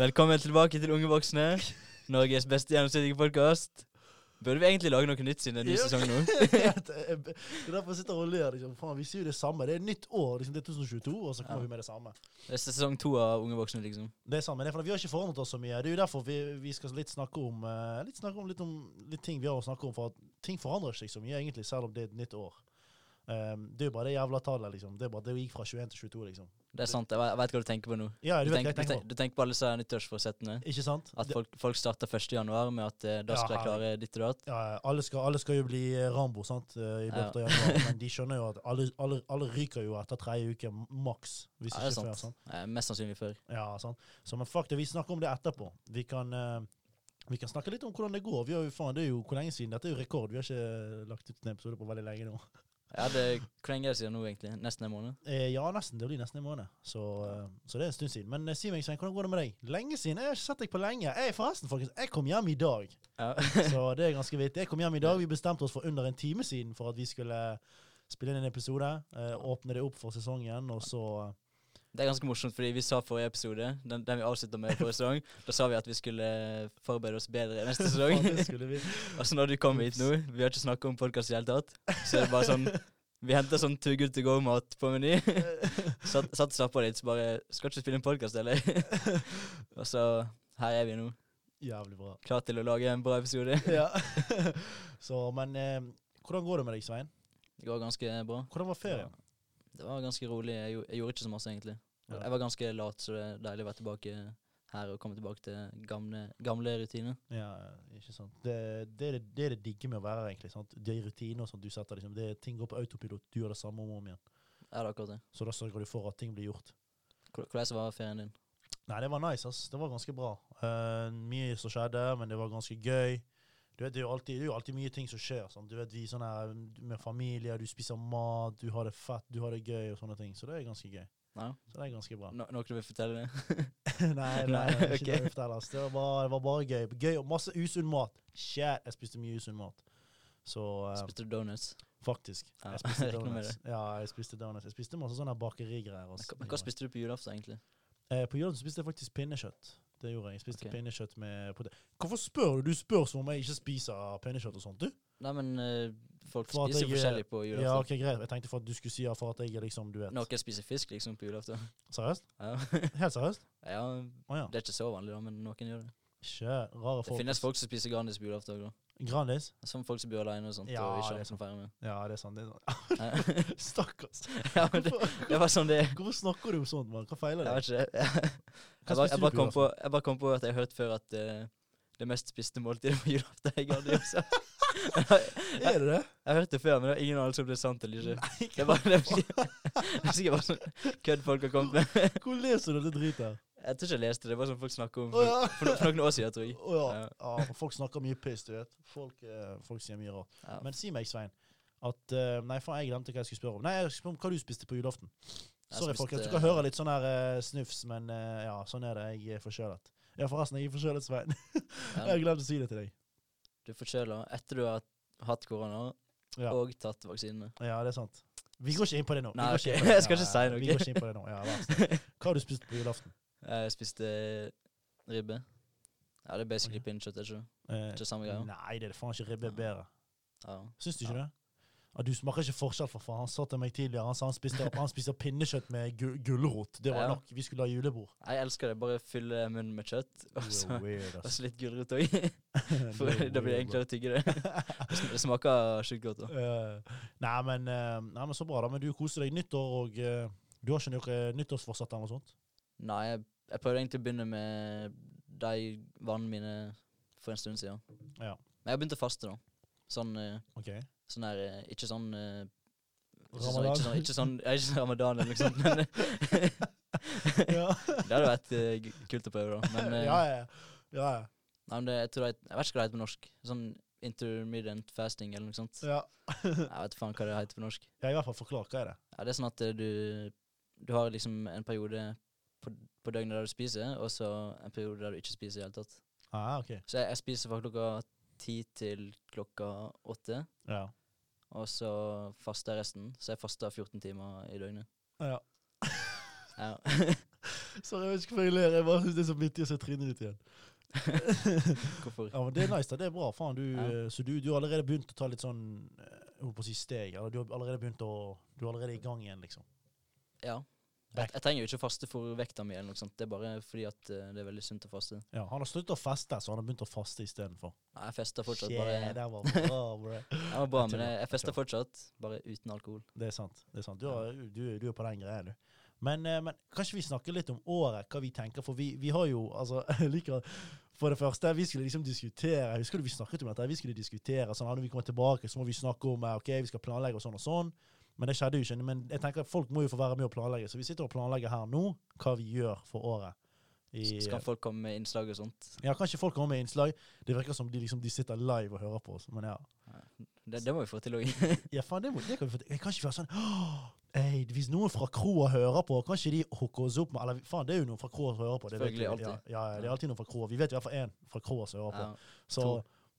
Velkommen tilbake til Unge voksne. Norges beste gjennomsnittlige podkast. Burde vi egentlig lage noe nytt siden det er ny sesong nå? det er derfor jeg sitter og ler. Liksom. Faen, vi sier jo det samme. Det er nytt år. Liksom. Det er 2022, og så kommer Ja. vi med det samme. Det er sesong to av Unge voksne, liksom. Det er sant, men det er for vi har ikke forandret oss så mye. Det er jo derfor vi, vi skal litt snakke om uh, litt, snakke om, litt om litt ting vi har å snakke om. For at ting forandrer seg så mye, egentlig, selv om det er et nytt år. Um, det er jo bare det jævla tallet, liksom. Det er bare det gikk fra 21 til 22, liksom. Det er sant. Jeg jeg hva du tenker på nå. Ja, Du du tenker, tenker på. du tenker på alle disse nyttårsforsettene. Ikke sant? At folk, folk starter 1. januar med at eh, da skal Ja, jeg klare ditt og datt. ja, alle, skal, alle skal jo bli eh, Rambo sant, eh, i løpet av januar, men de skjønner jo at alle, alle, alle ryker jo etter tredje uke maks. Hvis Ja, det er før. sant. Eh, mest sannsynlig før. Ja, sant. Så men fuck det, vi snakker om det etterpå. Vi kan, uh, vi kan snakke litt om hvordan det går. Vi har jo, faen, det er jo hvor lenge siden. Dette er jo rekord. Vi har ikke lagt ut en episode på veldig lenge nå. Ja, det, Hvor lenge er det siden nå, egentlig? Nesten en måned? Eh, ja, nesten. Det blir nesten en måned. Så, eh, så det er en stund siden. Men eh, si meg, Svein, hvordan går det med deg? Lenge siden. Jeg har ikke sett deg på lenge. Jeg, forresten, folkens, jeg kom hjem i dag. Ja. Så det er ganske vittig. Jeg kom hjem i dag. Vi bestemte oss for under en time siden for at vi skulle spille inn en episode. eh, åpne det opp for sesongen, og så Det er ganske morsomt, fordi vi sa forrige episode, den, den vi avslutta med forrige sesong, da sa vi at vi skulle forberede oss bedre neste sesong. Og så når du kommer hit nå, vi har ikke snakka om podkast i det hele tatt, så er det bare sånn Vi henter sånn too good to go-mat på Meny. Satt, satt og slappa litt, så bare Skal ikke spille en podkast, eller? og så her er vi nå, Jævlig bra. klar til å lage en bra episode. ja. så, men eh, hvordan går det med deg, Svein? Det går ganske bra. Hvordan var ferien? Det var ganske rolig. Jeg, jeg gjorde ikke så masse, egentlig. Ja. Jeg var ganske lat, så det er deilig å være tilbake her og komme tilbake til gamle, gamle rutiner. Ja, ikke sant. Det, det, er det, det er det digge med å være her, egentlig. Sant? Er rutiner og sånt du setter, liksom. Det ting går på autopilot. Du gjør det samme om og om igjen. Ja, det er akkurat det? Så da sørger du for at ting blir gjort. Hvor- Hvordan var ferien din? Nei, det var nice, ass. Det var ganske bra. Uh, mye som skjedde, men det var ganske gøy. Du vet, det er jo alltid, det er jo alltid mye ting som skjer. Sånn. Du vet, vi sånn her med familie, du spiser mat, du har det fett, du har det gøy og sånne ting. Så det er ganske gøy. Ja. Så det er ganske bra. No, noe du vil fortelle? nei, nei, nei, Nei, ikke okay. det ass. Det var, bare, det var bare gøy. Gøy og masse usunn mat. Shit, jeg spiste mye usunn mat. Så uh, Spiste du donuts? faktisk. Ja, Jeg spiste donuts. Ja, jeg spiste donuts. Jeg spiste masse sånne bakerigreier. Men hva spiste du på julaften, egentlig? Eh, på julaften spiste jeg faktisk pinnekjøtt. Det gjorde jeg. Jeg spiste okay. pinnekjøtt med potet. Hvorfor spør du? Du spør som om jeg ikke spiser pinnekjøtt og sånt, du. Nei, men uh, folk For spiser jeg, forskjellig på julaften. Ja, ok, greit. Jeg tenkte for at du skulle si ja, for at jeg liksom, du vet. Noen spiser fisk liksom på julaften. Seriøst? Ja. Helt seriøst? ja, oh, ja. det er ikke så vanlig, da, men noen gjør det. Ikke rare folk. Det finnes folk som spiser garnis på julaften òg, da. Grandis? Som folk som bor alene og sånt, Ja, og ikke det har noen som feirer med. Ja, det er sant. Det er sant. Stakkars. ja, men det, det var sånn det hvorfor snakker du om sånt, mann? Hva feiler Jeg vet ikke. Jeg, bare, jeg, bare kom på, jeg bare kom på at jeg har hørt før at uh, det mest spiste måltidet på julaften jeg, Er det det? jeg har hørt det før, men det var ingen anelse om det er sant eller ikke. Nei, Det det er sikkert- det er bare sånn kødd folk har kommet med. Hvor leser du dette dritet her? Jeg tror ikke jeg leste det. Det var sånn folk snakker om Å ja. for, no- for noen år siden, tror jeg. Oh, ja. Ja. ja. Folk snakker mye piss, du vet. Folk, eh, folk sier mye rart. Men si meg, Svein, at eh, Nei, faen, jeg glemte hva jeg skulle spørre om. Nei, jeg skulle spørre om hva du spiste på julaften. Sorry, folk. Jeg Du kan høre litt sånn her eh, snufs, men eh, ja, sånn er det. Jeg er forkjølet. Ja, forresten, jeg er forkjølet, Svein. jeg har glemt å si det til deg. Du er forkjøla etter du har hatt korona og tatt vaksinene. ja det er sant. Vi går ikke inn på det nå. Nei, går ikke ok. inn på det. Jeg skal ikke si noe. Vi går ikke inn på det nå. Ja. Hva har du spist på julaften? Jeg spiste ribbe. Ja, det er basically okay. pinnekjøtt, er ikke det? Eh, Ikke samme greia? Nei, det er faen ikke ribbe bedre. Ja. Syns du ikke Ja. det? Ja, du smaker ikke forskjell, for faen. Han sa til meg tidligere Han sa han spiste, han spiste pinnekjøtt med gu gulrot. Det var Ja. nok. Vi skulle ha julebord. Jeg elsker det. Bare fylle munnen med kjøtt, og så, weird, og så litt gulrot òg. For da blir det enklere å tygge det. Det smaker sjukt godt. Eh, nei, men, eh, nei, men så bra, da. Men du koser deg nyttår, og uh, du har ikke noe nyttårsforsett eller noe sånt? Nei, jeg, jeg prøvde egentlig å begynne med de vannene mine for en stund siden. Ja. Men jeg har begynt å faste, da. Sånn, eh, OK. sånn der eh, Ikke sånn eh, ikke sånn, Ramadan? ikke sånn, ikke sånn, ikke sånn ramadan eller noe sånt, men det hadde vært uh, kult å prøve, da. Men, uh, ja, ja. ja, nei, men det, jeg, tror det, jeg vet ikke hva det heter på norsk. Sånn intermediate fasting eller noe sånt. ja. Jeg vet faen hva det heter på norsk. Ja, i hvert fall forklar. Hva er det? Ja, Det er sånn at uh, du, du har liksom en periode på, på døgnet der du spiser, og så en periode der du ikke spiser i det hele tatt. Ah, okay. Så jeg, jeg spiser fra klokka ti til klokka åtte, Ja. og så faster jeg resten. Så jeg faster 14 timer i døgnet. Ja. Ja. Sorry, jeg vet ikke hvorfor jeg ler. Jeg bare synes det er så vittig å se trynet ditt igjen. Hvorfor? Ja, men Det er nice, da. Det er bra. Faen, du, Ja. eh, Så du, du har allerede begynt å ta litt sånn eh, holdt på å si steg. Eller du har allerede begynt å Du er allerede i gang igjen, liksom. Ja. Jeg, jeg trenger jo ikke faste for vekta mi, eller noe sånt. Det er bare fordi at uh, det er veldig sunt å faste. Ja, Han har sluttet å feste, så han har begynt å faste istedenfor. Nei, jeg fester fortsatt, Bare yeah, det var bra, bro. Det var bra, men jeg, jeg fester fortsatt, bare uten alkohol. Det er sant. det er sant. Du, har, du, du er på den greia, du. Men, eh, men kanskje vi snakker litt om året, hva vi tenker. For vi, vi har jo altså, liker For det første, vi skulle liksom diskutere Husker du vi snakket om dette? Vi skulle diskutere sånn, Når vi kommer tilbake, så må vi snakke om eh, ok, vi skal planlegge og sånn og sånn. Men det skjedde jo ikke. Men jeg tenker at folk må jo få være med og planlegge. Så vi sitter og planlegger her nå hva vi gjør for året. I, Skal folk komme med innslag og sånt? ja, kanskje folk kommer med innslag. Det virker som de liksom de sitter live og hører på oss. Men ja. Det, det må vi få til òg. Ja, faen, det, må, det kan vi få til. Jeg kan ikke være sånn «Åh, Ei, hvis noen fra kroa hører på, kan ikke de hooke oss opp med Eller faen, det er jo noen fra kroa som hører på. Det Selvfølgelig, alltid. Ja, ja, det er alltid noen fra kroa. Vi vet i hvert fall én fra kroa som hører på. Ja, Så to.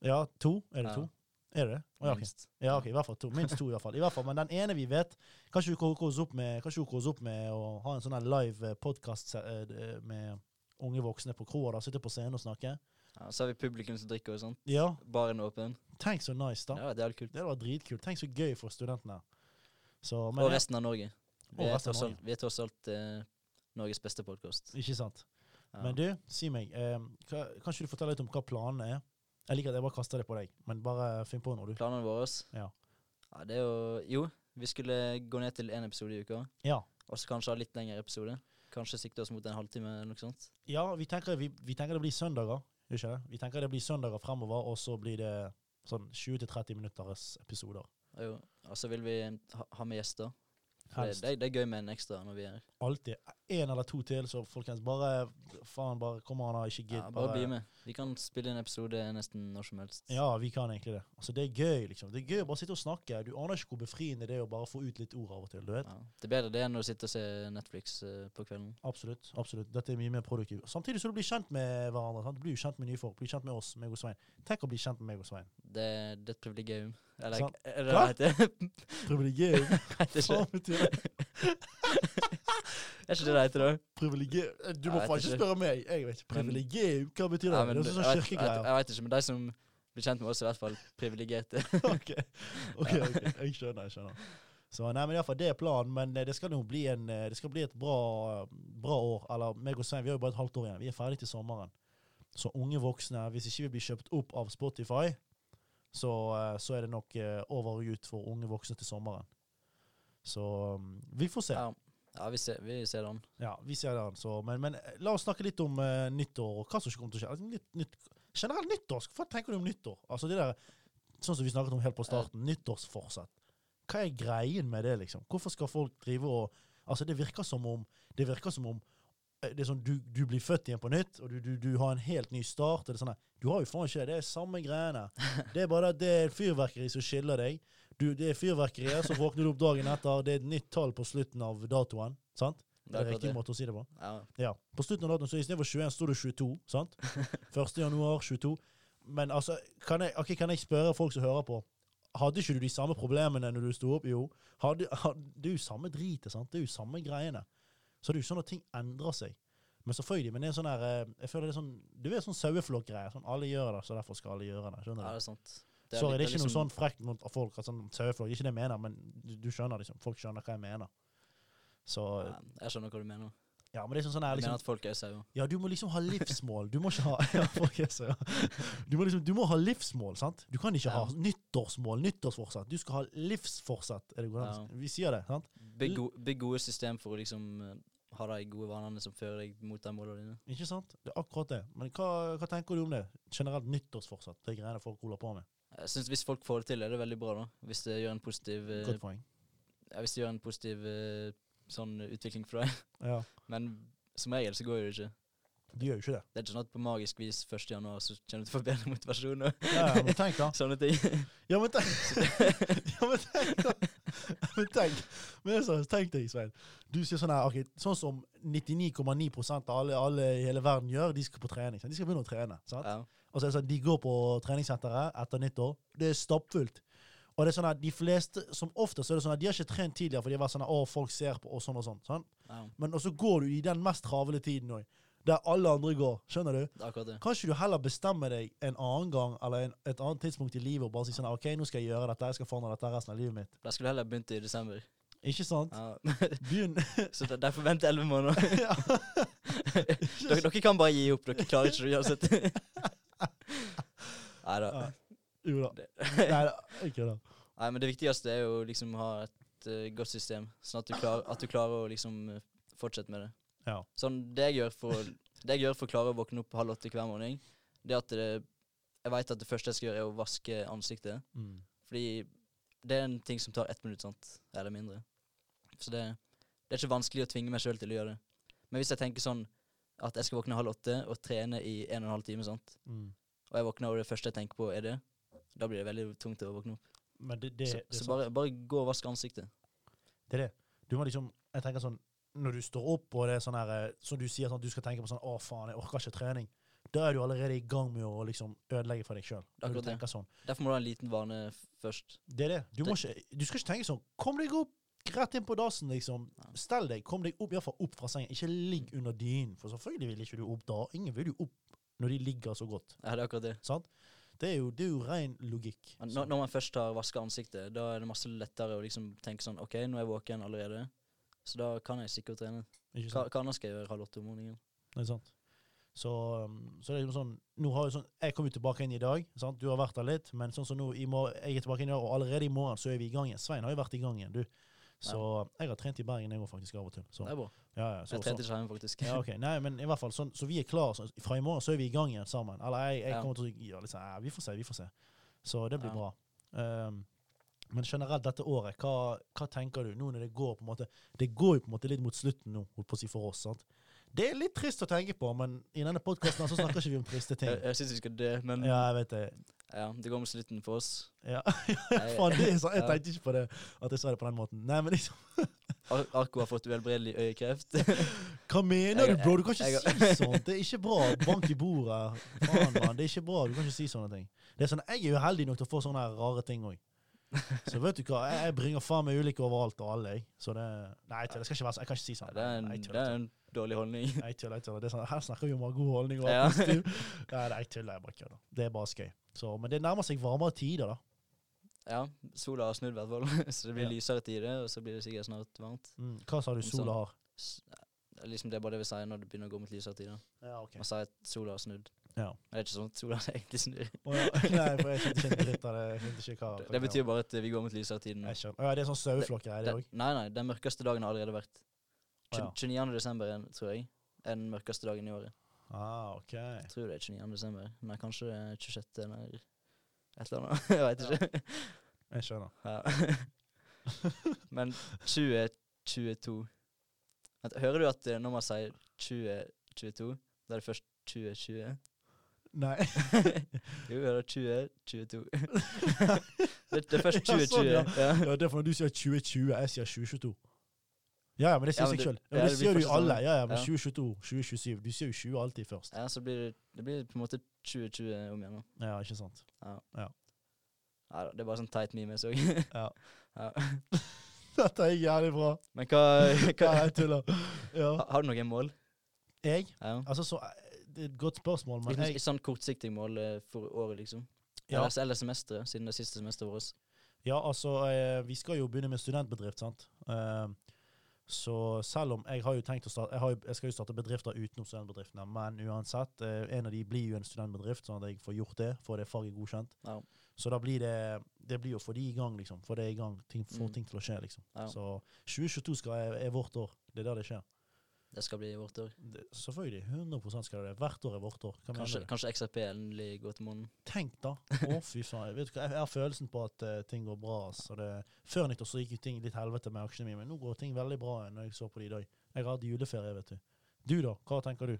ja, to? Er det to? Er det det? Å, ja, ok. minst. Ja, ok, i hvert fall to. Minst to, i hvert fall. I hvert fall. Men den ene vi vet, kanskje du kan hooke oss opp med Kanskje du oss opp med å ha en sånn live podkast med unge voksne på kroa. Sitte på scenen og snakke. Ja, så har vi publikum som drikker og sånt. Ja, Baren åpen. tenk så nice, da. Ja, det hadde kult. Det hadde vært dritkult. Tenk så gøy for studentene. Så, men, Og resten av Norge. Vi er tross alt, vi er tross alt eh, Norges beste podkast. Ikke sant. Men du, si meg, eh, kan ikke du fortelle litt om hva planene er? Jeg liker at jeg bare kaster det på deg, men bare finn på noe, du. Planene våre Ja. ja, det er jo Jo, vi skulle gå ned til én episode i uka. Ja. Og så kanskje ha litt lengre episode. Kanskje sikte oss mot en halvtime eller noe sånt. ja vi, tenker, vi, vi tenker det blir søndager. Ikke? Vi tenker det blir søndager fremover, og så blir det sånn 20-30 minutters episoder. Jo, og så vil vi ha, ha med gjester. For det, det, det er gøy med en ekstra når vi er her. Alltid én eller to til, så folkens, bare faen, bare kom an, da, ikke gidd. Ja, bare bli med. Vi kan spille en episode nesten når som helst. Ja, vi kan egentlig det. Altså, Det er gøy, liksom. Det er gøy å bare sitte og snakke. Du aner ikke hvor befriende det er å bare få ut litt ord av og til. du vet. Ja. Det er bedre det enn å sitte og se Netflix uh, på kvelden. Absolutt. absolutt. Dette er mye mer produktivt. Samtidig så du blir kjent med hverandre. Sant? Du blir jo kjent med nye folk. Blir kjent med oss, meg og Svein. Tenk å bli kjent med meg og Svein. Det, det er et privilegium. Eller sånn. er det Hva? det heter? Privilegering. Heter ikke- Faen betyr det? Er ikke det det heter, da? Privilegier Du må jeg faen ikke spørre meg. Jeg vet ikke. Privilegier, hva betyr det? Ja, men det er jeg, sånn vet, jeg, kirkegreier. jeg vet ikke, men de som blir kjent med oss, er i hvert fall privilegerte. ok, ok, ok. Jeg skjønner. jeg skjønner. Så nei, men i hvert fall Det er planen, men eh, det skal jo bli, en, eh, det skal bli et bra, bra år. Eller meg og Svein, vi har jo bare et halvt år igjen. Vi er ferdig til sommeren. Så unge voksne, hvis ikke vi blir kjøpt opp av Spotify, så, eh, så er det nok eh, over og ut for unge voksne til sommeren. Så mm, vi får se. Ja, ja vi, ser, vi ser den. Ja, vi ser det an. Så, men, men eh, la oss snakke litt om uh, nyttår og hva som kommer til å skje. Altså, nytt, nytt, generelt nyttår. Hva tenker du om nyttår? Altså det der, Sånn som vi snakket om helt på starten. Nyttårsforsett. Hva er greien med det, liksom? Hvorfor skal folk drive og Altså, det virker som om Det virker som om eh, det er sånn, du, du blir født igjen på nytt, og du, du, du har en helt ny start. og det er sånn Du har jo faen ikke det. Det er samme greiene. Det er bare at det er fyrverkeri som skiller deg. Du, det er fyrverkeriet, så våkner du opp dagen etter. Det er et nytt tall på slutten av datoen. sant? Det er riktig måte å si det på. Ja. Ja. På slutten av datoen så istedenfor 21 sto det 22. sant? 1. januar 22. Men altså, kan jeg, okay, kan jeg spørre folk som hører på Hadde ikke du de samme problemene når du sto opp? Jo. Hadde, hadde, det er jo samme dritet. sant? Det er jo samme greiene. Så det er jo sånn at ting endrer seg. Men selvfølgelig, men det er sånn her, eh, jeg føler det er sånn, Du vet sånn saueflokkgreie. Sånn, alle gjør det, så derfor skal alle gjøre det. skjønner du? ja, det er sant. Sorry, det er ikke liksom- noe sånn frekt mot folk. at sånn saueflokk, Ikke det jeg mener, men du, du skjønner liksom. Folk skjønner hva jeg mener. Så ja, Jeg skjønner hva du mener. ja, men det er sånn sånn her Jeg liksom mener at folk er sauer. Ja, du må liksom ha livsmål. Du må ikke ha ja, folk er sauer. du, må liksom, du må ha livsmål, sant? Du kan ikke Ja. ha nyttårsmål, nyttårsforsett. Du skal ha livsforsett. Er det godt? Ja. Vi sier det, sant? Bygg, gode system for å liksom eh, ha de gode vanene som fører deg mot de målene dine. Ikke sant? Det er akkurat det. Men hva, hva tenker du om det? Generelt nyttårsforsett, de greiene folk holder på med. Jeg synes Hvis folk får det til, er det veldig bra. da Hvis det gjør en positiv eh, Godt poeng. ja, Hvis det gjør en positiv eh, sånn utvikling for deg. Ja, Men som regel så går det ikke. de gjør jo ikke det. Det er ikke sånn at på magisk vis 1. januar så kommer du til å få bedre motivasjon og Ja, ja, men tenk da. sånne ting. Ja, men tenk, ja, men tenk da. Men tenk, men sånn, tenk deg, Svein. Du sier sånn her, okay, sånn som 99,9% av alle, alle i hele verden gjør, de skal på trening. sant? De skal begynne å trene. Ja. Og så er det sånn, De går på treningssenteret etter nyttår. Det er stappfullt. Og det er sånn at de fleste, som ofte, så er det sånn at de har ikke trent tidligere, for de har vært sånn at å, folk ser på, og sånn og sånn. sånn. Ja, Men også går du i den mest travle tiden òg, der alle andre går. Skjønner du? det er akkurat det. Kanskje du heller bestemmer deg en annen gang, eller en, et annet tidspunkt i livet, og bare si sånn OK, nå skal jeg gjøre dette, jeg skal forandre dette resten av livet mitt. Da skulle du heller begynt i desember. Ikke sant? Ja. Begynn Så der- derfor vent elleve måneder. ja. dere, dere kan bare gi opp. Dere klarer ikke det uansett. Nei da. Jo da. Nei da, ikke da. Nei, men det viktigste er jo liksom å ha et uh, godt system, sånn at du, klar, at du klarer å liksom eh, fortsette med det. Ja. Sånn, det jeg gjør for, det jeg gjør for å klare å våkne opp halv åtte hver morgen, det er at det, jeg vet at det første jeg skal gjøre, er å vaske ansiktet. Mm. Fordi det er en ting som tar ett minutt, sant? Eller mindre. Så det, det er ikke vanskelig å tvinge meg sjøl til å gjøre det. Men hvis jeg tenker sånn at jeg skal våkne halv åtte og trene i en og en halv time, sant? Mm. og jeg våkner og det første jeg tenker på, er det, da blir det veldig tungt å våkne opp. Men det, det, så så bare, bare gå og vask ansiktet. det er det. Du må liksom Jeg tenker sånn Når du står opp, og det er sånn her eh, Som du sier, sånn at du skal tenke på sånn Å, faen, jeg orker ikke trening. Da er du allerede i gang med å liksom ødelegge for deg sjøl. Sånn. Derfor må du ha en liten vane først. Det er det. Du, må ikke, du skal ikke tenke sånn Kom deg opp! Rett inn på dassen, liksom. Ja. Stell deg. Kom deg opp, iallfall opp fra sengen. Ikke ligg under dynen, for selvfølgelig vil ikke du opp da. Ingen vil jo opp når de ligger så godt. Ja, det er akkurat det. Sant? Det er jo, det er jo ren logikk. Når, når man først har vaska ansiktet, da er det masse lettere å liksom tenke sånn OK, nå er jeg våken allerede, så da kan jeg sikkert trene. Hva, hva annet skal jeg gjøre halv åtte om morgenen? Det er sant. Så, um, så det er liksom sånn nå har jo sånn, Jeg kom jo tilbake inn i dag. sant? Du har vært der litt. Men sånn som nå, i mor jeg er tilbake inn i dag, og allerede i morgen så er vi i gang igjen. Svein har jo vært i gang igjen, du. Så jeg har trent i Bergen jeg òg, faktisk, av og til. Så, Det er bra. ja, ja, så, Jeg trente ikke hjemme, faktisk. ja, ok. Nei, men i hvert fall, sånn, så vi er klare. Så, fra i morgen så er vi i gang igjen sammen. Eller jeg, jeg kommer til å si, sånn ja, Vi får se, vi får se. Så det blir bra. Um, men generelt dette året, hva, hva tenker du nå når det går på en måte Det går jo på en måte litt mot slutten nå, holdt på å si for oss. sant? Det er litt trist å tenke på, men i denne podkasten så snakker ikke vi om triste ting. Jeg, jeg syns vi skal dø, men Ja, jeg vet det. ja, det går mot slutten for oss. Ja. Faen, det er sånn. Jeg tenkte ikke på det, at jeg sa det på den måten. Nei, men liksom, Ar Arko har fått uhelbredelig øyekreft. Hva mener du, bro? Du kan ikke jeg- si sånt. Det er ikke bra. Bank i bordet. Faen, mann. Det er ikke bra. Du kan ikke si sånne ting. Det er sånn, Jeg er jo heldig nok til å få sånne rare ting òg. Så vet du hva, jeg, bringer faen meg ulike overalt og alle, jeg. Så det Nei, jeg skal ikke være sånn. Jeg kan ikke si sånn. det, er en, Nei, det er en dårlig holdning. Jeg tuller, jeg tuller. Det er sånn, her snakker vi om å ha god holdning og Ja. positiv. Nei, nei, jeg tuller. Jeg bare kødder. Det er bare skøy. Så, men det nærmer seg varmere tider, da. Ja, sola har snudd i hvert fall, så det blir Ja. lysere tider, og så blir det sikkert snart varmt. Mm. Hva sa du Sånn. sola har? Det er liksom det er bare det vi sier når det begynner å gå mot lysere tider. Ja, okay. Man sier at sola har snudd. Ja. Det er ikke sånn at sola egentlig snur. Oh, ja. Nei, for jeg skjønte ikke dritt av det. Jeg skjønte ikke hva Det, det betyr bare at vi går mot lysere tider nå. Jeg skjønner. Ja, det er sånn saueflokker, er det òg? Nei, nei, den mørkeste dagen har allerede vært. Å, ja. 29. desember, er- tror jeg, er den mørkeste dagen i året. Ah, ok. Jeg tror det er 29. desember. Nei, kanskje det er 26. eller et eller annet. jeg veit ikke. Jeg skjønner. Ja. Men 2022 Hører du at eh, når man sier 2022, da er det først 2020? Nei. jo, jeg hører 2022. det, det er først Ja, 2020. sånn, ja. ja. Ja, det er for når du sier 2020, jeg sier 2022. Ja, ja, men det sier Ja, seg sjøl. ja, Ja, det det sier du alle. Ja, ja, men Ja. 2022, 2027 Du sier jo 20 alltid først. ja, så blir det, det blir på en måte 2020 om igjen. da. Ja, ikke sant. Ja. ja. ja det er bare sånn teit meme jeg så. Ja. ja. Dette er jævlig bra. Men hva, Hva ja, jeg tuller. Ja. Har, Har du noen mål? Jeg? Ja. Altså, så Det er et godt spørsmål, men jeg Et sånn kortsiktig mål eh, for året, liksom. Ja. Eller, eller semesteret, siden det siste semesteret vårt. Ja, altså, eh, vi skal jo begynne med studentbedrift, sant. Eh, så selv om jeg har jo tenkt å starte Jeg, har jo, jeg skal jo starte bedrifter utenom studentbedriftene, men uansett, en av de blir jo en studentbedrift, sånn at jeg får gjort det, får det faget godkjent. Ja. Så da blir det Det blir å få de i gang, liksom. Få det i gang. Ting, få Mm. ting til å skje, liksom. Ja. Så 2022 skal er, er vårt år. Det er der det skjer. Det skal bli vårt år. Det, selvfølgelig. 100 skal det det. Hvert år er vårt år. Hva Kanskje, kanskje XRP endelig går til månen. Tenk da. Å, fy faen. Vet Jeg har følelsen på at uh, ting går bra. Det, før nyttår så gikk jo ting litt helvete med aksjene mine, men nå går ting veldig bra når jeg så på det i dag. Jeg har hatt juleferie, vet du. Du da, hva tenker du?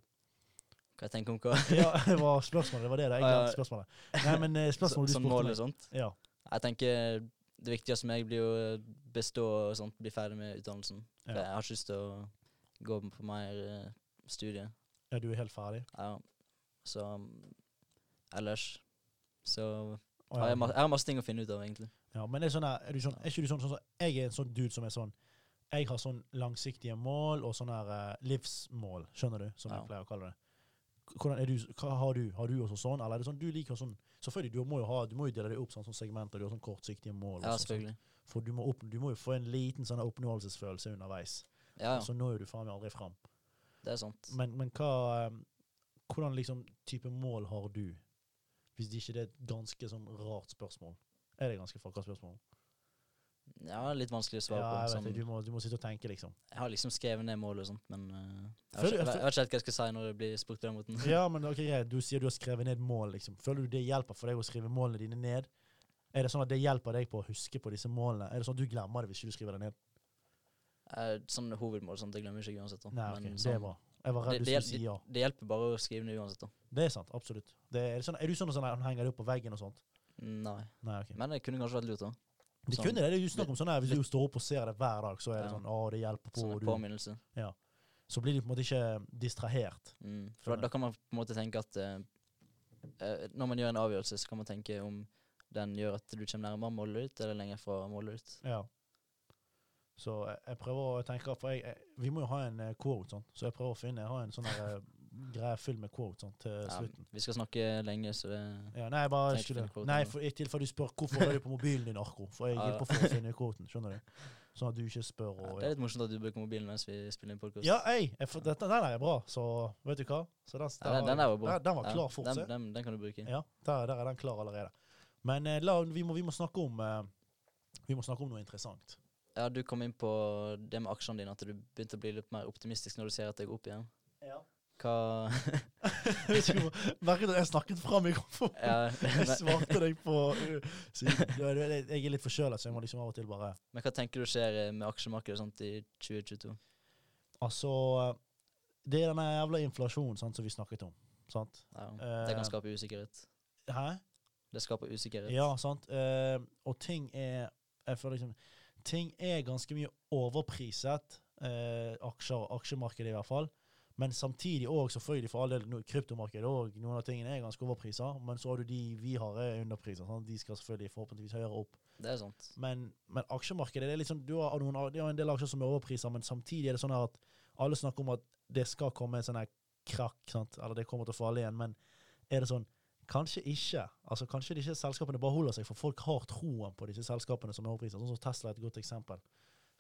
Hva jeg tenker om hva? Ja, det var spørsmålet. Det var det det Jeg ja. spørsmålet. Nei, men spørsmålet Så, spørsmålet du spurte mål og sånt. Ja. Jeg tenker det viktigste for meg blir å bestå og sånt, bli ferdig med utdannelsen. Ja. Jeg har ikke lyst til å gå på mer eh, studie. ja, du er helt ferdig? Ja. Så um, ellers så Å, har jeg, ma jeg har masse ting å finne ut av, egentlig. Ja, men er, det sånn her, er, du sånn, er ikke du sånn, sånn, sånn Jeg er en sånn dude som er sånn Jeg har sånn langsiktige mål og sånne her, eh, livsmål, skjønner du? Som Ja. jeg pleier å kalle det. Hvordan er du, hva har du? Har du også sånn, eller er det sånn du liker sånn Selvfølgelig, du må jo, ha, du må jo dele det opp sånn, sånn segmenter. Du har sånn kortsiktige mål. og Ja, sånn, selvfølgelig. sånn. For du må, opp, du må jo få en liten sånn oppnåelsesfølelse underveis. Ja, ja. så når jo du faen meg aldri fram. det er sant. Men, men hva eh, Hvordan liksom type mål har du? Hvis det ikke er et ganske sånn rart spørsmål. Er det ganske fucka spørsmål? Ja, litt vanskelig å svare Ja, på. Sånn. Du må, du må sitte og tenke, liksom. jeg har liksom skrevet ned mål og sånt, men uh, jeg, vet, ikke- jeg, vet ikke helt hva jeg skal si når det blir spurt på den måten. Ja, men ok, greit. Du sier du har skrevet ned mål, liksom. Føler du det hjelper for deg å skrive målene dine ned? Er det sånn at det hjelper deg på å huske på disse målene? Er det sånn at du glemmer det hvis ikke du skriver det ned? Eh, sånn hovedmål sånn, det glemmer jeg ikke uansett. Da. Nei, ok, Men det er sånn- bra. Jeg var redd du skulle si ja. Det hjelper bare å skrive ned uansett. da. Det er sant, absolutt. Det er, sånn, er du sånn som henger det opp på veggen og sånt? Nei. Nei, ok. Men det kunne kanskje vært lurt, da. Det Sånn- kunne det. det er jo snakk om sånn her, Hvis du står opp og ser det hver dag, så er det Ja. sånn Å, det hjelper på. Sånn en du, ja. så blir du på en måte ikke distrahert. Mm. For da, da kan man på en måte tenke at uh, når man gjør en avgjørelse, så kan man tenke om den gjør at du kommer nærmere målet ditt, eller lenger fra målet ditt. Ja. Så jeg, prøver å tenke For jeg, jeg, vi må jo ha en eh, quote, sånn. så jeg prøver å finne har en sånn eh, greie full med quote sånn, til Ja, slutten. vi skal snakke lenge, så det Ja, nei, bare ikke finne Nei, for, i tilfelle du spør hvorfor er du på mobilen din, Arko. For jeg Ja, hjelper ja. for å finne quoten, skjønner du. Sånn at du ikke spør ja, og Det er litt morsomt at du bruker mobilen mens vi spiller inn podkast. Ja, ei, får- dette, den er bra, så vet du hva? Så den, Ja, den, den der var bra. Den, den var Ja, klar fort, den, den, den kan du bruke. Ja, der, der er den klar allerede. Men eh, la, vi, må, vi må snakke om eh, Vi må snakke om noe interessant. Ja, du kom inn på det med aksjene dine, at du begynte å bli litt mer optimistisk når du ser at det går opp igjen. Ja. Hva Merket at jeg snakket fra mikrofonen? ja, Jeg svarte deg på uh, Jeg er litt forkjøla, så jeg må liksom av og til bare men hva tenker du skjer eh, med aksjemarkedet sånt i 2022? Altså Det er denne jævla inflasjonen sant, som vi snakket om. Sant? Ja, Eh, det kan skape usikkerhet. Hæ? Det skaper usikkerhet. Ja, sant. Eh, og ting er Jeg føler liksom Ting er ganske mye overpriset. Eh, aksjer, aksjemarkedet i hvert fall. Men samtidig òg, selvfølgelig for all del, no- kryptomarkedet òg. Noen av tingene er ganske overprisa. Men så har du de vi har er underpriser. Sånn? De skal selvfølgelig forhåpentligvis høyere opp. Det er sant. Men, men aksjemarkedet det er liksom, du har, noen, du er en del aksjer som er overpriset, men samtidig er det sånn at alle snakker om at det skal komme en sånn her krakk, sant? eller det kommer til å falle igjen. Men er det sånn Kanskje ikke. Altså Kanskje disse selskapene bare holder seg, for folk har troen på disse selskapene som er overpriset. Sånn som Tesla er et godt eksempel.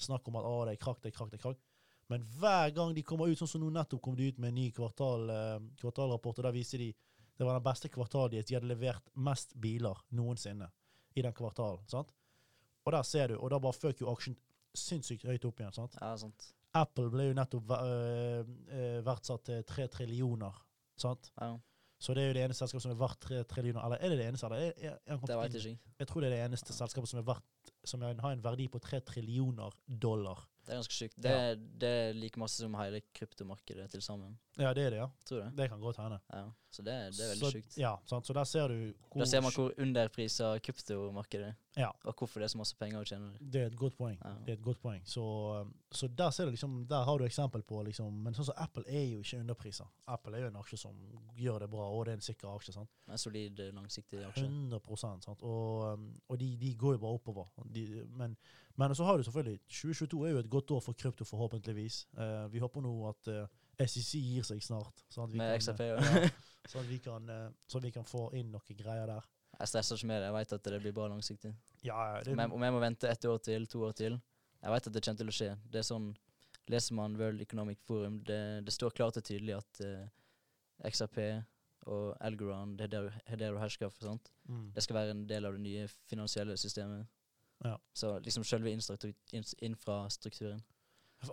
Snakk om at å, det er krakk, det er krakk, det er krakk. Men hver gang de kommer ut, sånn som nå nettopp kom de ut med en ny kvartal, eh, kvartalrapport, og der viste de det var den beste kvartalet. De hadde levert mest biler noensinne i den kvartalen. sant? Og der ser du, og da bare føk jo aksjen sinnssykt høyt opp igjen. sant? Ja, sant. Apple ble jo nettopp øh, øh, verdsatt til tre trillioner. sant? Ja, Så det er jo det eneste selskapet som er verdt 3 trillioner. Eller er det det eneste? Eller er, er, det vet jeg ikke. jeg tror det er det eneste selskapet som er verdt som har en verdi på 3 trillioner dollar. Det er ganske sjukt. Det, Ja. det er like masse som hele kryptomarkedet til sammen. Ja, det er det, ja. Tror du det? Kan godt hende. Ja. Så det, det er veldig sjukt. Ja, sant? Så der ser du Da ser man hvor underprisa kryptomarkedet er, Ja. og hvorfor det er så masse penger å tjene. der. Det er et godt poeng. Ja. Det er et godt poeng. Så, så der ser du liksom, der har du eksempel på liksom, Men sånn som Apple er jo ikke underpriser. Apple er jo en aksje som gjør det bra, og det er en sikker aksje. sant? En solid, eh, langsiktig aksje. 100 sant? Og, um, og de, de går jo bare oppover. De, men, men så har du selvfølgelig 2022 er jo et godt år for krypto, forhåpentligvis. Uh, vi håper nå at eh, SEC gir seg snart. Sånn at vi Med kan, XRP. eh, Ja. sånn, at vi kan, eh, så vi kan få inn noen greier der. Jeg stresser ikke med det. Jeg vet at det blir bra langsiktig. Ja, det, Om jeg, om jeg må vente ett år til, to år til Jeg vet at det kommer til å skje. Det er sånn Leser man World Economic Forum, det, det står klart og tydelig at uh, XRP og Algorand, Hedero Hashgraph og sånt, mm, det skal være en del av det nye finansielle systemet. Ja. Så liksom selve infrastrukturen.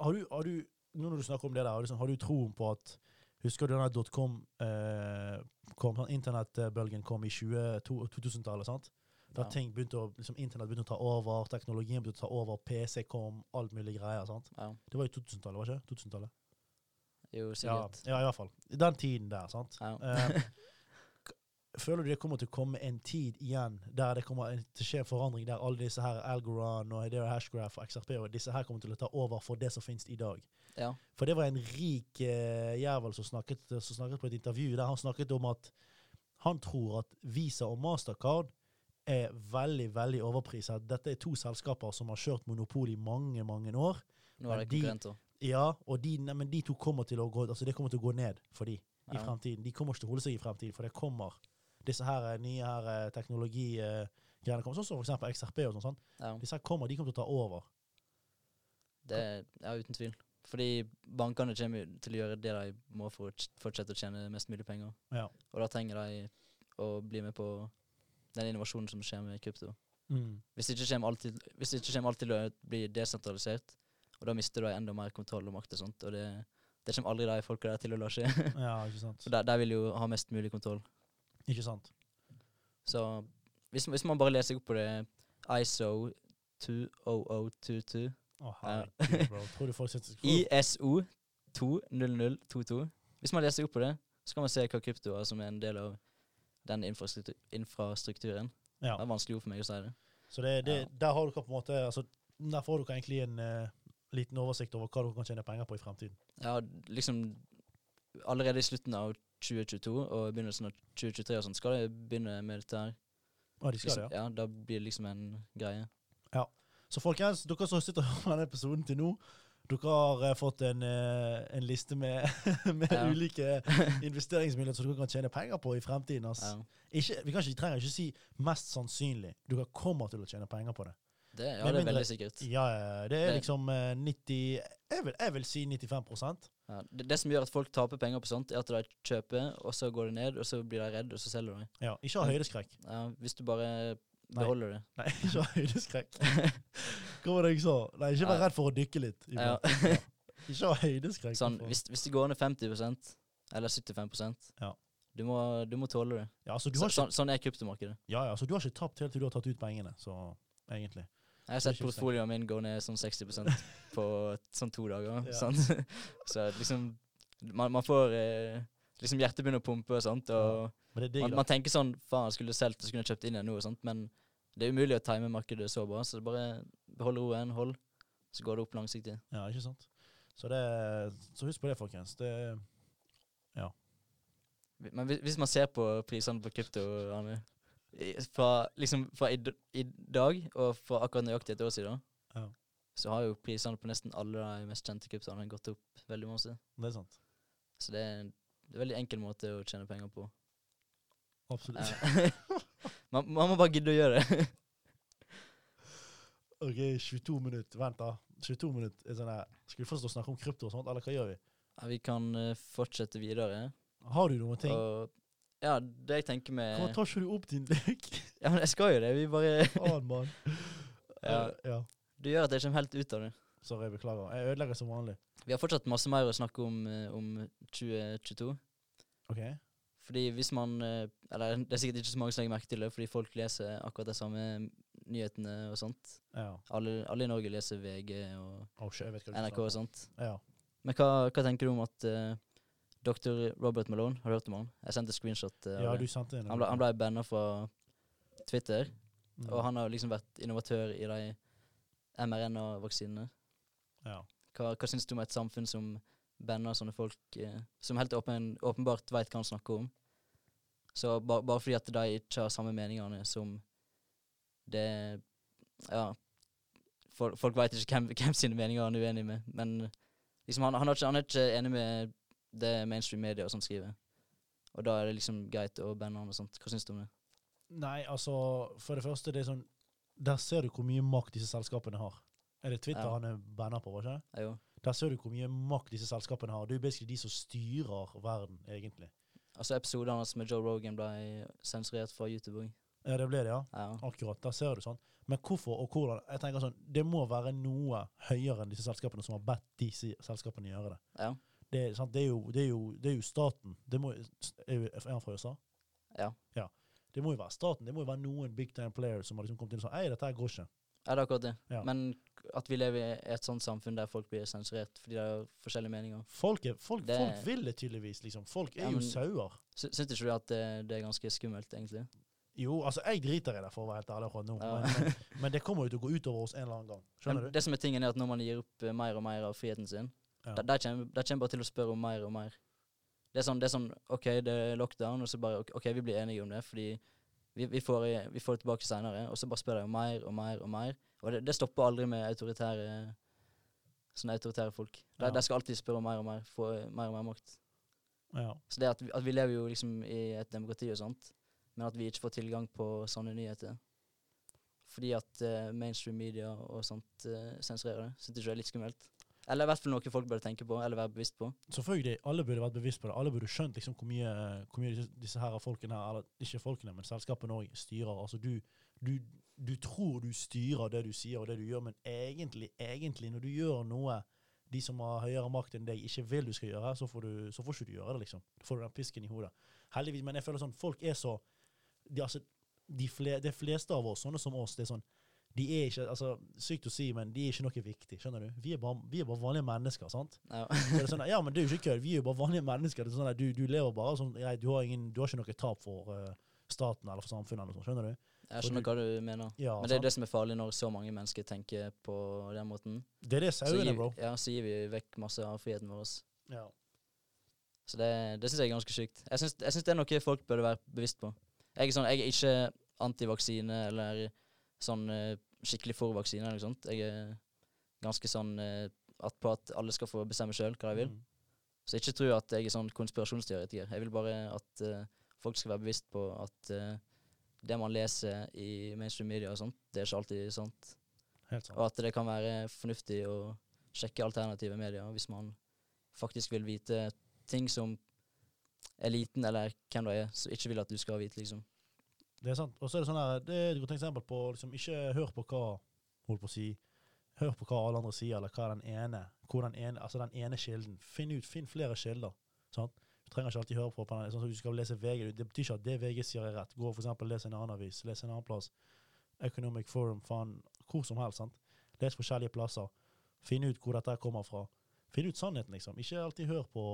Har du, har du, nå når du snakker om det der, har du, sånn, har du troen på at Husker du denne dotcom eh, kom, sånn, Internettbølgen kom i 2000-tallet, sant? Da Ja. ting begynte å, liksom, internett begynte å ta over, teknologien begynte å ta over, PC kom, alt mulig greier. sant? Ja. Det var i 2000-tallet, var ikke det? 2000-tallet? Jo, sikkert. ja, i hvert fall. I den tiden der, sant? Ja. Eh, føler du det kommer til å komme en tid igjen der det kommer til å skje en forandring der alle disse her Algoran og Hashgraph og XRP og disse her kommer til å ta over for det som finnes i dag? Ja. For det var en rik eh, jævel som snakket, som snakket på et intervju der han snakket om at han tror at Visa og Mastercard er veldig, veldig overpriset. Dette er to selskaper som har kjørt monopol i mange, mange år. Nå er det de- Ja, og de, nei, men de to kommer til å gå Altså, det kommer til å gå ned for de i fremtiden. De kommer ikke til å holde seg i fremtiden, for det kommer disse her eh, nye her eh, teknologigreiene kommer, sånn som for eksempel XRP og sånn. Ja, Disse her kommer, de kommer til å ta over. det ja, uten tvil. Fordi bankene kommer til å gjøre det de må for å fortsette å tjene mest mulig penger. Ja. Og da trenger de å bli med på den innovasjonen som skjer med krypto. Mm. Hvis det ikke kommer alltid, hvis det ikke kommer til å bli desentralisert, og da mister de enda mer kontroll og makt og sånt, og det, det kommer aldri de folka der til å la skje. Ja, ikke sant. For de, de vil jo ha mest mulig kontroll. Ikke sant. Så hvis, hvis man bare leser opp på det ISO 20022 Å, Ja. herregud, bro. Tror du folk sitter ISO 20022 Hvis man leser opp på det, så kan man se hva krypto er som er en del av den infrastruktur infrastrukturen. Ja. Det er vanskelig ord for meg å si det. Så det, det, Ja. der har dere på en måte altså, Der får dere egentlig en uh, liten oversikt over hva dere kan tjene penger på i fremtiden. Ja, liksom Allerede i slutten av 2022 og begynnelsen av 2023 og sånt, skal det begynne med dette her. Ja, de skal Liksom, det, ja. ja, da blir det liksom en greie. Så folkens, dere som sitter og hører på denne episoden til nå, dere har eh, fått en, eh, en liste med, med Ja. ulike investeringsmuligheter som dere kan tjene penger på i fremtiden. ass. Ja. Ikke, vi ikke, trenger ikke si mest sannsynlig. Dere kommer til å tjene penger på det. Det, ja, det er mindre- veldig sikkert. Ja, ja, det er Det- liksom eh, 90 jeg vil, jeg vil si 95 Ja. Det, det som gjør at folk taper penger på sånt, er at de kjøper, og så går det ned, og så blir de redd, og så selger de. Ja, ikke ha høydeskrekk. Ja, hvis du bare. Beholder det. Nei, ikke ha høydeskrekk. Hva var det jeg sa? Nei, ikke vær redd for å dykke litt. Ja. Ikke ha høydeskrekk. sånn, hvis, hvis det går ned 50% eller 75% Ja. du, må, du må tåle det. ja, altså, du Så, ikke, sånn, sånn er kryptomarkedet. ja, ja, så du har ikke tapt helt til du har tatt ut pengene, så egentlig. Jeg har sett portfolioen min gå ned sånn 60% på sånn to dager. Sant? Så liksom Man, man får eh, liksom hjertet begynner å pumpe og sånt, og digg, man, man tenker sånn Faen, skulle solgt og skulle kjøpt inn igjen nå og sånt, men det er umulig å time markedet så bra, så bare behold roen, hold, så går det opp langsiktig. Ja, ikke sant? Så, det, så husk på det, folkens. Det, Ja. Men hvis, hvis man ser på prisene på krypto Arne, fra, liksom, fra i, i dag og fra akkurat nøyaktig et år siden, Ja. så har jo prisene på nesten alle de mest kjente kryptoene gått opp veldig masse. det er sant. Så det er, en- det er en veldig enkel måte å tjene penger på. Absolutt. Ja. man, man må bare gidde å gjøre det. OK, 22 minutter. Vent, da. 22 minutter er sånn her. Skal vi først snakke om krypto og sånt, eller hva gjør vi? Ja, vi kan uh, fortsette videre. Har du noen ting? Og ja, det jeg tenker med Hvorfor tar ikke du opp din lek? Ja, men jeg skal jo det. Vi bare Faen, mann. ja, ja. Du gjør at jeg kommer helt ut av det. Sorry, beklager. Jeg ødelegger som vanlig. Vi har fortsatt masse mer å snakke om eh, om 2022. OK? Fordi hvis man eh, Eller det er sikkert ikke så mange som legger merke til det, fordi folk leser akkurat de samme nyhetene og sånt. Ja. Alle, alle i Norge leser VG og Oh, shit, NRK og sånt. Ja. Men hva, hva tenker du om at uh, dr. Robert Malone Har du hørt om han? Jeg sendte screenshot. Uh, ja, du sendte Han ble, han ble banna fra Twitter, Mm. og han har liksom vært innovatør i de mRNA-vaksinene. Ja. Hva, hva syns du om et samfunn som bander sånne folk eh, som helt åpen, åpenbart veit hva han snakker om? Så ba, bare fordi at de ikke har samme meningene som det Ja. For, folk veit ikke hvem, hvem sine meninger han er uenig med, men liksom han, han, er ikke, han er ikke enig med det mainstream media sånt skriver. Og da er det liksom greit å bande han og sånt. Hva syns du om det? Nei, altså, for det første, det er sånn Der ser du hvor mye makt disse selskapene har. Er det Twitter Ja. han er banna på, ikke? Ja. Der ser du hvor mye makt disse selskapene har. Det er jo basically de som styrer verden, egentlig. Altså Episoden hans med Joe Rogan ble sensurert fra YouTube òg. Ja, det ble det, ja. Ja. Akkurat. Der ser du sånn. Men hvorfor og hvordan? Jeg tenker sånn, Det må være noe høyere enn disse selskapene som har bedt disse selskapene gjøre det. ja. Det, det, er, jo, det, er, jo, det er jo staten. Det må, er, han fra USA? Ja. Det må jo være staten. Det må jo være noen big time players som har liksom kommet inn og sagt Ei, dette her går ikke. Ja, det er akkurat det. Ja. Men at vi lever i et sånt samfunn der folk blir sensurert fordi de har forskjellige meninger. Folk, er, folk, Det- folk vil det tydeligvis, liksom. Folk er Ja, jo men- sauer. Syns ikke du at det, det er ganske skummelt, egentlig? Jo, altså, jeg driter i det, for å være helt ærlig akkurat nå. Ja. Men, men, men det kommer jo til å gå utover oss en eller annen gang. Skjønner du? det som er tingen, er at når man gir opp eh, mer og mer av friheten sin, Ja. de, de, kommer, kommer bare til å spørre om mer og mer. Det er sånn, det er sånn OK, det er lockdown, og så bare ok, vi blir enige om det, fordi Vi, vi, får, vi får det tilbake seinere, og så bare spør de om mer og mer og mer. Og det, det stopper aldri med autoritære sånne autoritære folk. De, Ja. de skal alltid spørre om mer og mer, få mer og mer makt. Ja. Så det at vi, at vi lever jo liksom i et demokrati og sånt, men at vi ikke får tilgang på sånne nyheter fordi at uh, mainstream media og sånt uh, sensurerer det, syns ikke det er litt skummelt. Eller i hvert fall noe folk burde tenke på, eller være bevisst på. Selvfølgelig, alle burde vært bevisst på det. Alle burde skjønt liksom hvor mye, hvor mye disse, her folkene her, eller ikke folkene, men selskapene òg styrer. Altså du, du, du tror du styrer det du sier og det du gjør, men egentlig, egentlig, når du gjør noe de som har høyere makt enn deg, ikke vil du skal gjøre, så får du, så får ikke du gjøre det, liksom. Da får du den pisken i hodet. Heldigvis, men jeg føler sånn, folk er så de, altså, de fle, Det fleste av oss, sånne som oss, det er sånn de er ikke, altså, Sykt å si, men de er ikke noe viktig. skjønner du? Vi er bare, vi er bare vanlige mennesker. sant? Ja. Sånn, ja, men det er jo ikke kødd. Vi er jo bare vanlige mennesker. Er sånn du, du lever bare sånn ja, du, har ingen, du har ikke noe tap for uh, staten eller for samfunnet. eller sånn, Skjønner du? Jeg skjønner hva du mener. Ja, Men det er sant? det som er farlig når så mange mennesker tenker på den måten. det er det sauene, bro. ja, så gir vi vekk masse av friheten vår. Ja. Så det, det syns jeg er ganske sykt. Jeg syns, det er noe folk burde være bevisst på. Jeg er, sånn, jeg er ikke antivaksine eller sånn eh, skikkelig for vaksine eller noe sånt. Jeg er ganske sånn eh, at på at alle skal få bestemme sjøl hva de vil. Mm. Så ikke tro at jeg er sånn konspirasjonsteoretiker. Jeg vil bare at eh, folk skal være bevisst på at eh, det man leser i mainstream media og sånt, det er ikke alltid sant. Helt sant. Og at det kan være fornuftig å sjekke alternative medier hvis man faktisk vil vite ting som eliten eller hvem du er, som ikke vil at du skal vite, liksom. Det er sant. Og så er det sånn her, det er et godt eksempel på liksom, ikke hør på hva holdt på å si, hør på hva alle andre sier, eller hva er den ene, hvor den ene, altså den ene kilden. Finn ut, finn flere kilder. sant? Du trenger ikke alltid høre på, på den, sånn som du skal lese VG. Det betyr ikke at det VG sier er rett. Gå for eksempel les en annen avis, les en annen plass. Economic Forum, faen, hvor som helst. sant? Les forskjellige plasser. Finn ut hvor dette kommer fra. Finn ut sannheten, liksom. Ikke alltid hør på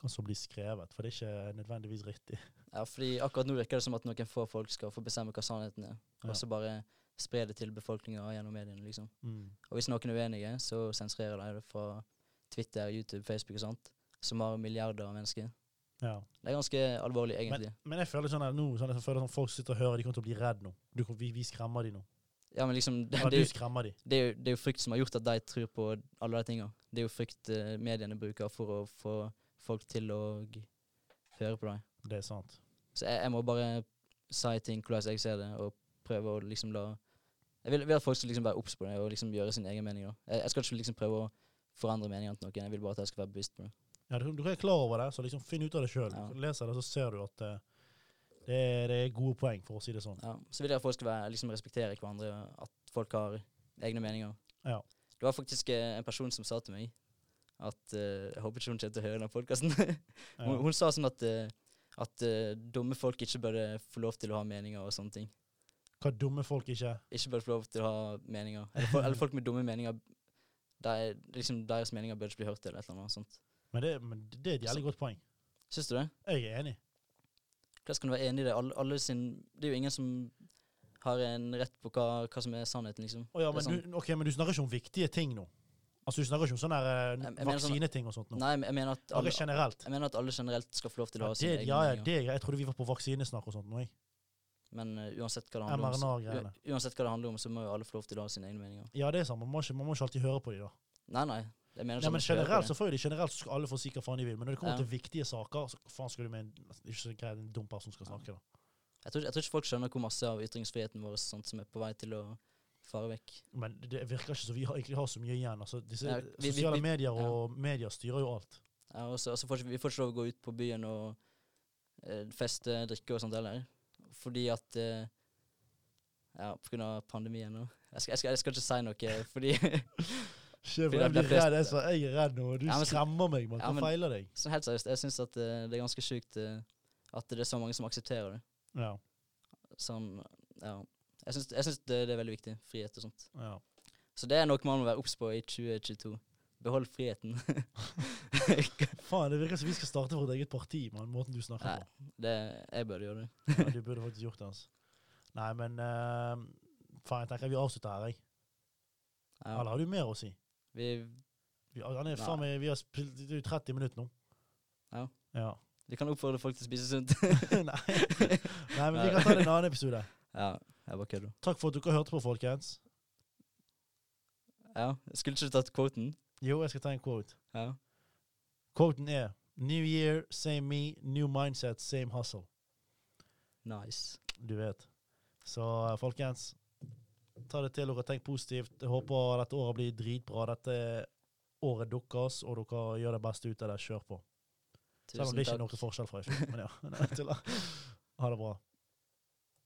hva som blir skrevet, for det er ikke nødvendigvis riktig. Ja, fordi akkurat nå virker det som at noen få folk skal få bestemme hva sannheten er, Ja. og så bare spre det til befolkninga gjennom mediene, liksom. Mm. Og hvis noen er uenige, så sensurerer de det fra Twitter, YouTube, Facebook og sånt, som har milliarder av mennesker. Ja. Det er ganske alvorlig, egentlig. Men jeg føler sånn at nå, sånn jeg føler sånn folk sitter og hører, de kommer til å bli redd nå. Du, vi, vi skremmer de nå. ja, men liksom, det, Ja, det, du er jo- skremmer de. det, er jo, det er jo frykt som har gjort at de tror på alle de tinga. Det er jo frykt eh, mediene bruker for å få folk til å høre på dem. Det er sant. Så jeg, jeg må bare si ting hvordan jeg ser det, og prøve å liksom la Jeg vil, vil at folk skal liksom være obs på det og liksom gjøre sin egen mening. Jeg, jeg skal ikke liksom prøve å forandre meningene til noen, jeg vil bare at jeg skal være bevisst på det. Ja, du, du er klar over det, så liksom finn ut av det sjøl. Ja. Leser det, så ser du at eh, det, er, det er gode poeng, for å si det sånn. Ja, så vil jeg at folk skal være, liksom respektere hverandre, at folk har egne meninger. Ja. Det var faktisk eh, en person som sa til meg at uh, Jeg håper ikke hun kommer til å høre den podkasten. Hun, hun sa sånn at, eh, at uh, dumme folk ikke burde få lov til å ha meninger og sånne ting. Hva dumme folk ikke Ikke burde få lov til å ha meninger. Eller, folk, eller folk med dumme meninger der, liksom Deres meninger bør ikke bli hørt, eller et eller annet sånt. Men det, men det er et jævlig godt poeng. Syns du det? Jeg er enig. Hvordan kan du være enig i det? Alle, alle sin, det er jo ingen som har en rett på hva, hva som er sannheten, liksom. Oh, ja, men, men, du, ok, men du snakker ikke om viktige ting nå? Altså Du snakker ikke om sånne eh, vaksineting og sånt nå? Nei, jeg mener at alle, generelt? jeg mener at alle generelt skal få lov til å ha sine det, egne ja, ja, det er greit. Jeg trodde vi var på vaksinesnakk og sånt nå, jeg. Men uh, uansett hva om, så, uansett hva det handler om, så må jo alle få lov til å ha sine egne meninger. Ja, det er sant. Man må ikke, man må ikke alltid høre på de da. Nei, nei. Jeg mener Nei, men generelt så får jo de generelt, så skal alle få si hva faen de vil, men når det kommer Ja. til viktige saker, så faen skal du med en ikke så greit, en dum person skal snakke, da. Jeg tror, jeg tror ikke folk skjønner hvor masse av ytringsfriheten vår sånt, som er på vei til å fare vekk. Men det virker ikke så vi har, egentlig har så mye igjen. Altså, disse Ja, vi- vi- sosiale vi- medier ja. og medier styrer jo alt. Ja, og så og får ikke, vi får ikke lov å gå ut på byen og eh, feste, drikke og sånt heller. Fordi at eh, Ja, på grunn av pandemien nå. Jeg skal, jeg skal, jeg skal ikke si noe, fordi Sjef, jeg blir redd. Jeg, jeg er redd nå. Du Ja, men skremmer meg, mann. Ja, Hva men- feiler deg? så helt seriøst, jeg syns at uh, det er ganske sjukt uh, at det er så mange som aksepterer det. Ja. Sånn, ja. Jeg syns, det, det er veldig viktig. Frihet og sånt. ja. Så det er noe man må være obs på i 2022. Behold friheten. Faen, det virker som vi skal starte vårt eget parti, mann. Måten du snakker Nei, på. det, jeg burde gjøre det. Ja, du burde faktisk gjort det, altså. Nei, men uh, Faen, jeg tenker vi avslutter her, jeg. Ja. Eller har du mer å si? Vi, Vi, han er, faen vi har spilt det er jo 30 minutter nå. Ja. ja. Vi kan oppfordre folk til å spise sunt. Nei. Nei, men vi kan ta det i en annen episode. ja, jeg bare kødder. Takk for at dere hørte på, folkens. Ja, skulle ikke du tatt quoten? Jo, jeg skal ta en quote. Ja. Quoten er New year, same me. New mindset, same hustle. Nice. Du vet. Så eh, folkens, ta det til dere. Tenk positivt. Jeg håper dette året blir dritbra. Dette året deres, og dere gjør det beste ut av det. Kjør på. Selv om det ikke er noe forskjell fra i fjor. Men ja, tuller. Ha det bra.